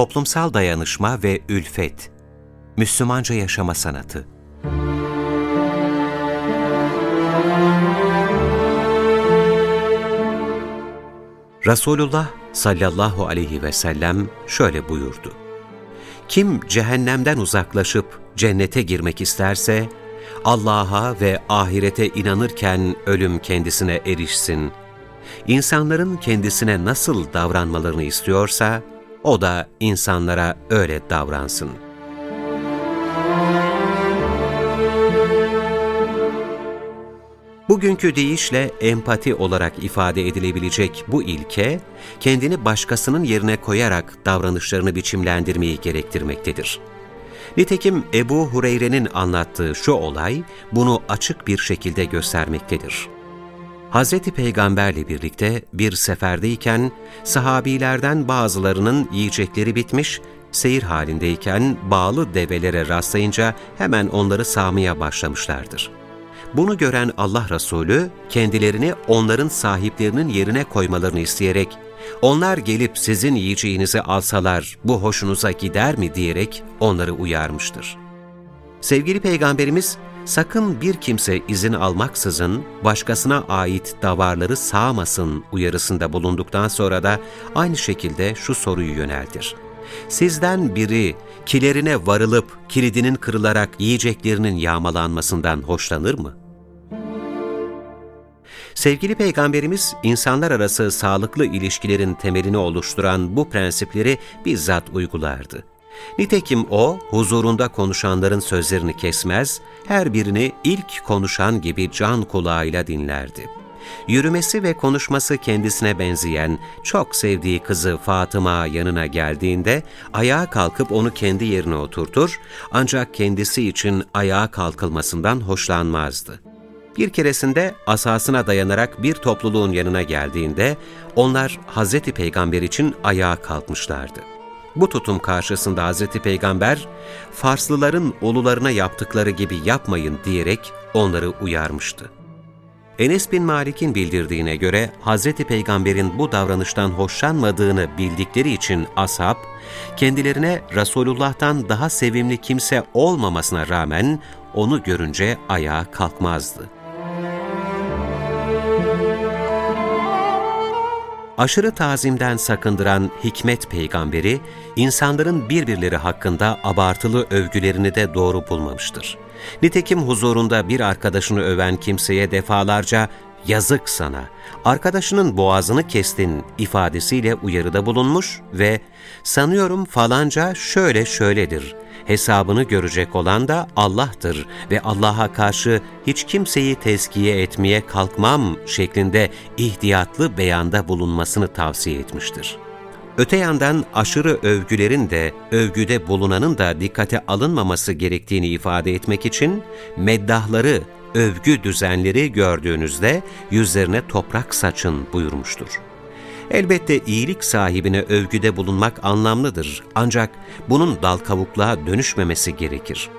Toplumsal dayanışma ve ülfet, Müslümanca yaşama sanatı. Resulullah sallallahu aleyhi ve sellem şöyle buyurdu. Kim cehennemden uzaklaşıp cennete girmek isterse, Allah'a ve ahirete inanırken ölüm kendisine erişsin. İnsanların kendisine nasıl davranmalarını istiyorsa, o da insanlara öyle davransın. Bugünkü deyişle empati olarak ifade edilebilecek bu ilke, kendini başkasının yerine koyarak davranışlarını biçimlendirmeyi gerektirmektedir. Nitekim Ebu Hureyre'nin anlattığı şu olay, bunu açık bir şekilde göstermektedir. Hz. Peygamberle birlikte bir seferdeyken sahabilerden bazılarının yiyecekleri bitmiş, seyir halindeyken bağlı develere rastlayınca hemen onları sağmaya başlamışlardır. Bunu gören Allah Resulü kendilerini onların sahiplerinin yerine koymalarını isteyerek onlar gelip sizin yiyeceğinizi alsalar bu hoşunuza gider mi diyerek onları uyarmıştır. Sevgili Peygamberimiz sakın bir kimse izin almaksızın başkasına ait davarları sağmasın uyarısında bulunduktan sonra da aynı şekilde şu soruyu yöneltir. Sizden biri kilerine varılıp kilidinin kırılarak yiyeceklerinin yağmalanmasından hoşlanır mı? Sevgili Peygamberimiz, insanlar arası sağlıklı ilişkilerin temelini oluşturan bu prensipleri bizzat uygulardı. Nitekim o, huzurunda konuşanların sözlerini kesmez, her birini ilk konuşan gibi can kulağıyla dinlerdi. Yürümesi ve konuşması kendisine benzeyen, çok sevdiği kızı Fatıma yanına geldiğinde ayağa kalkıp onu kendi yerine oturtur, ancak kendisi için ayağa kalkılmasından hoşlanmazdı. Bir keresinde asasına dayanarak bir topluluğun yanına geldiğinde onlar Hz. Peygamber için ayağa kalkmışlardı. Bu tutum karşısında Hz. Peygamber, Farslıların ulularına yaptıkları gibi yapmayın diyerek onları uyarmıştı. Enes bin Malik'in bildirdiğine göre Hz. Peygamber'in bu davranıştan hoşlanmadığını bildikleri için ashab, kendilerine Resulullah'tan daha sevimli kimse olmamasına rağmen onu görünce ayağa kalkmazdı. Aşırı tazimden sakındıran hikmet peygamberi, insanların birbirleri hakkında abartılı övgülerini de doğru bulmamıştır. Nitekim huzurunda bir arkadaşını öven kimseye defalarca yazık sana, arkadaşının boğazını kestin ifadesiyle uyarıda bulunmuş ve sanıyorum falanca şöyle şöyledir, hesabını görecek olan da Allah'tır ve Allah'a karşı hiç kimseyi tezkiye etmeye kalkmam şeklinde ihtiyatlı beyanda bulunmasını tavsiye etmiştir. Öte yandan aşırı övgülerin de, övgüde bulunanın da dikkate alınmaması gerektiğini ifade etmek için meddahları, övgü düzenleri gördüğünüzde yüzlerine toprak saçın buyurmuştur. Elbette iyilik sahibine övgüde bulunmak anlamlıdır ancak bunun dal kavukluğa dönüşmemesi gerekir.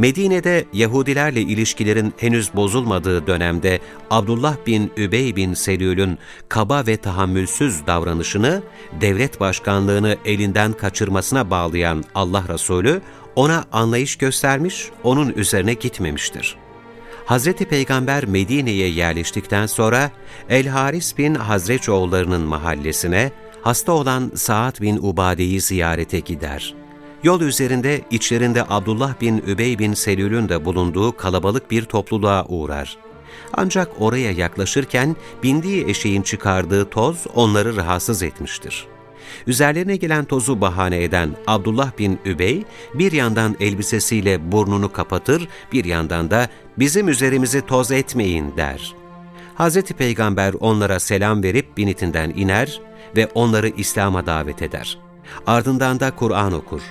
Medine'de Yahudilerle ilişkilerin henüz bozulmadığı dönemde Abdullah bin Übey bin Selül'ün kaba ve tahammülsüz davranışını devlet başkanlığını elinden kaçırmasına bağlayan Allah Resulü ona anlayış göstermiş, onun üzerine gitmemiştir. Hz. Peygamber Medine'ye yerleştikten sonra El-Haris bin Hazreç oğullarının mahallesine hasta olan Saad bin Ubade'yi ziyarete gider. Yol üzerinde içlerinde Abdullah bin Übey bin Selül'ün de bulunduğu kalabalık bir topluluğa uğrar. Ancak oraya yaklaşırken bindiği eşeğin çıkardığı toz onları rahatsız etmiştir. Üzerlerine gelen tozu bahane eden Abdullah bin Übey, bir yandan elbisesiyle burnunu kapatır, bir yandan da bizim üzerimizi toz etmeyin der. Hz. Peygamber onlara selam verip binitinden iner ve onları İslam'a davet eder. Ardından da Kur'an okur.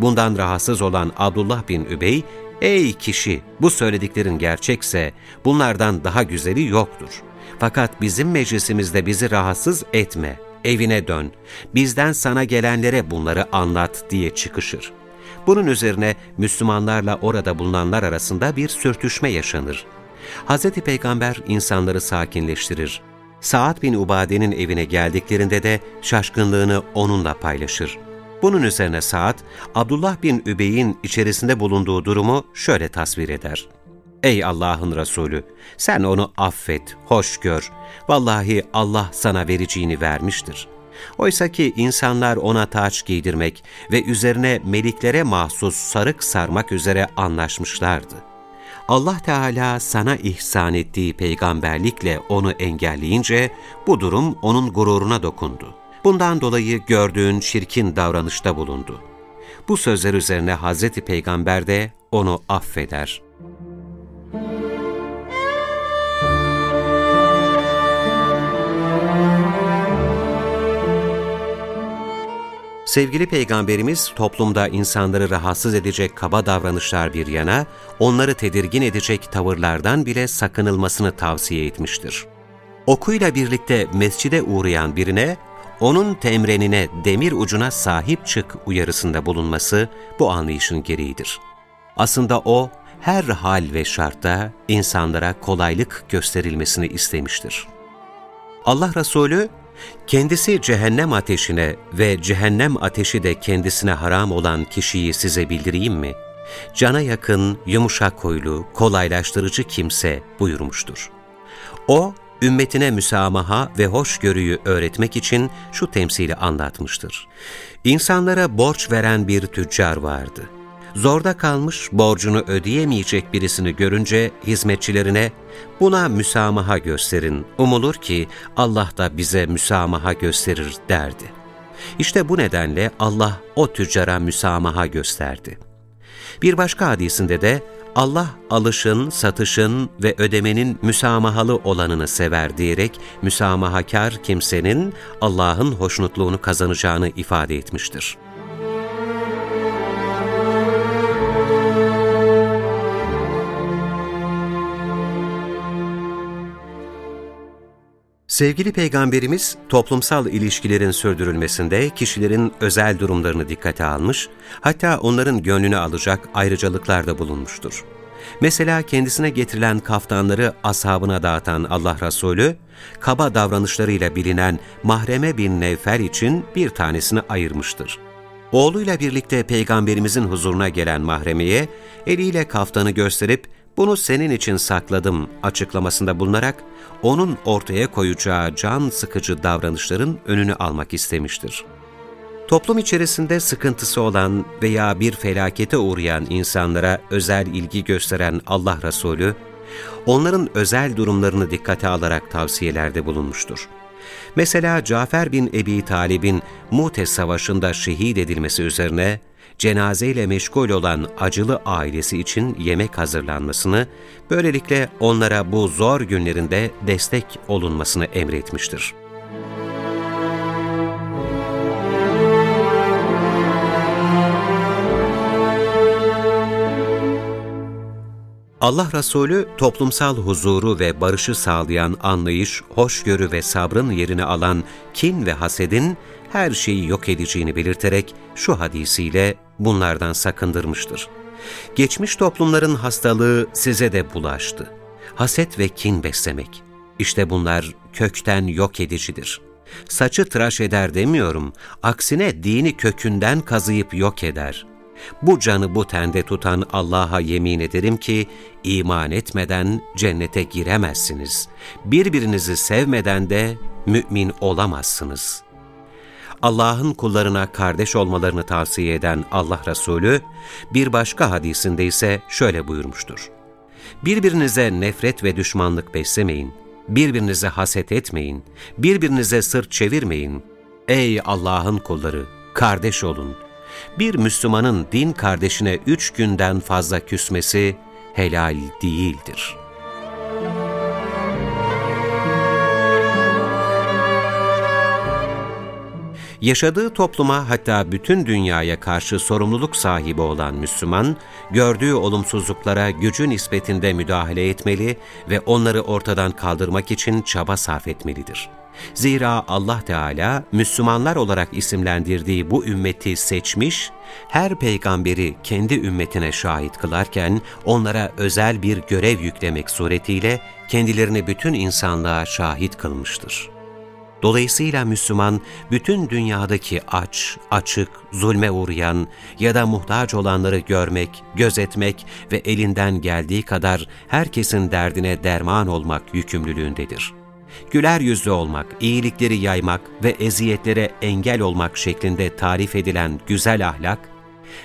Bundan rahatsız olan Abdullah bin Übey, ''Ey kişi, bu söylediklerin gerçekse bunlardan daha güzeli yoktur. Fakat bizim meclisimizde bizi rahatsız etme.'' Evine dön, bizden sana gelenlere bunları anlat diye çıkışır. Bunun üzerine Müslümanlarla orada bulunanlar arasında bir sürtüşme yaşanır. Hz. Peygamber insanları sakinleştirir. Saad bin Ubade'nin evine geldiklerinde de şaşkınlığını onunla paylaşır. Bunun üzerine Saad, Abdullah bin Übey'in içerisinde bulunduğu durumu şöyle tasvir eder. Ey Allah'ın Resulü! Sen onu affet, hoş gör. Vallahi Allah sana vereceğini vermiştir. Oysa ki insanlar ona taç giydirmek ve üzerine meliklere mahsus sarık sarmak üzere anlaşmışlardı. Allah Teala sana ihsan ettiği peygamberlikle onu engelleyince bu durum onun gururuna dokundu. Bundan dolayı gördüğün çirkin davranışta bulundu. Bu sözler üzerine Hazreti Peygamber de onu affeder. Sevgili Peygamberimiz toplumda insanları rahatsız edecek kaba davranışlar bir yana, onları tedirgin edecek tavırlardan bile sakınılmasını tavsiye etmiştir. Okuyla birlikte mescide uğrayan birine, onun temrenine demir ucuna sahip çık uyarısında bulunması bu anlayışın gereğidir. Aslında o, her hal ve şartta insanlara kolaylık gösterilmesini istemiştir. Allah Resulü, Kendisi cehennem ateşine ve cehennem ateşi de kendisine haram olan kişiyi size bildireyim mi? Cana yakın, yumuşak huylu, kolaylaştırıcı kimse buyurmuştur. O, ümmetine müsamaha ve hoşgörüyü öğretmek için şu temsili anlatmıştır. İnsanlara borç veren bir tüccar vardı. Zorda kalmış, borcunu ödeyemeyecek birisini görünce hizmetçilerine buna müsamaha gösterin, umulur ki Allah da bize müsamaha gösterir derdi. İşte bu nedenle Allah o tüccara müsamaha gösterdi. Bir başka hadisinde de Allah alışın, satışın ve ödemenin müsamahalı olanını sever diyerek müsamahakar kimsenin Allah'ın hoşnutluğunu kazanacağını ifade etmiştir. Sevgili Peygamberimiz, toplumsal ilişkilerin sürdürülmesinde kişilerin özel durumlarını dikkate almış, hatta onların gönlünü alacak ayrıcalıklarda bulunmuştur. Mesela kendisine getirilen kaftanları ashabına dağıtan Allah Resulü, kaba davranışlarıyla bilinen Mahreme bin Nevfer için bir tanesini ayırmıştır. Oğluyla birlikte Peygamberimizin huzuruna gelen Mahreme'ye eliyle kaftanı gösterip bunu senin için sakladım açıklamasında bulunarak onun ortaya koyacağı can sıkıcı davranışların önünü almak istemiştir. Toplum içerisinde sıkıntısı olan veya bir felakete uğrayan insanlara özel ilgi gösteren Allah Resulü, onların özel durumlarını dikkate alarak tavsiyelerde bulunmuştur. Mesela Cafer bin Ebi Talib'in Mute Savaşı'nda şehit edilmesi üzerine, cenazeyle meşgul olan acılı ailesi için yemek hazırlanmasını, böylelikle onlara bu zor günlerinde destek olunmasını emretmiştir. Allah Resulü toplumsal huzuru ve barışı sağlayan anlayış, hoşgörü ve sabrın yerini alan kin ve hasedin her şeyi yok edeceğini belirterek şu hadisiyle bunlardan sakındırmıştır. Geçmiş toplumların hastalığı size de bulaştı. Haset ve kin beslemek. İşte bunlar kökten yok edicidir. Saçı tıraş eder demiyorum, aksine dini kökünden kazıyıp yok eder. Bu canı bu tende tutan Allah'a yemin ederim ki, iman etmeden cennete giremezsiniz. Birbirinizi sevmeden de mümin olamazsınız.'' Allah'ın kullarına kardeş olmalarını tavsiye eden Allah Resulü, bir başka hadisinde ise şöyle buyurmuştur. Birbirinize nefret ve düşmanlık beslemeyin, birbirinize haset etmeyin, birbirinize sırt çevirmeyin. Ey Allah'ın kulları, kardeş olun. Bir Müslümanın din kardeşine üç günden fazla küsmesi helal değildir.'' Yaşadığı topluma hatta bütün dünyaya karşı sorumluluk sahibi olan Müslüman, gördüğü olumsuzluklara gücü nispetinde müdahale etmeli ve onları ortadan kaldırmak için çaba sarf etmelidir. Zira Allah Teala Müslümanlar olarak isimlendirdiği bu ümmeti seçmiş, her peygamberi kendi ümmetine şahit kılarken onlara özel bir görev yüklemek suretiyle kendilerini bütün insanlığa şahit kılmıştır. Dolayısıyla Müslüman, bütün dünyadaki aç, açık, zulme uğrayan ya da muhtaç olanları görmek, gözetmek ve elinden geldiği kadar herkesin derdine derman olmak yükümlülüğündedir. Güler yüzlü olmak, iyilikleri yaymak ve eziyetlere engel olmak şeklinde tarif edilen güzel ahlak,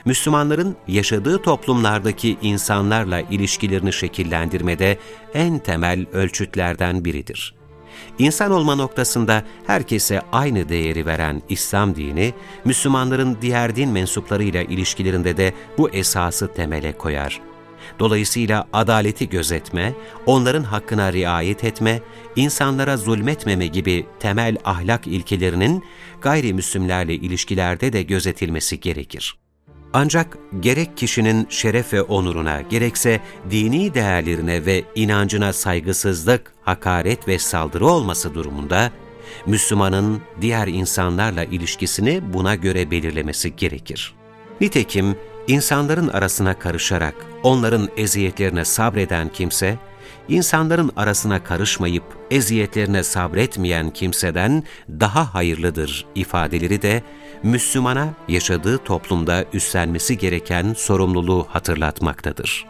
Müslümanların yaşadığı toplumlardaki insanlarla ilişkilerini şekillendirmede en temel ölçütlerden biridir. İnsan olma noktasında herkese aynı değeri veren İslam dini, Müslümanların diğer din mensuplarıyla ilişkilerinde de bu esası temele koyar. Dolayısıyla adaleti gözetme, onların hakkına riayet etme, insanlara zulmetmeme gibi temel ahlak ilkelerinin gayrimüslimlerle ilişkilerde de gözetilmesi gerekir. Ancak gerek kişinin şeref ve onuruna, gerekse dini değerlerine ve inancına saygısızlık, hakaret ve saldırı olması durumunda, Müslümanın diğer insanlarla ilişkisini buna göre belirlemesi gerekir. Nitekim insanların arasına karışarak onların eziyetlerine sabreden kimse, insanların arasına karışmayıp eziyetlerine sabretmeyen kimseden daha hayırlıdır ifadeleri de Müslümana yaşadığı toplumda üstlenmesi gereken sorumluluğu hatırlatmaktadır.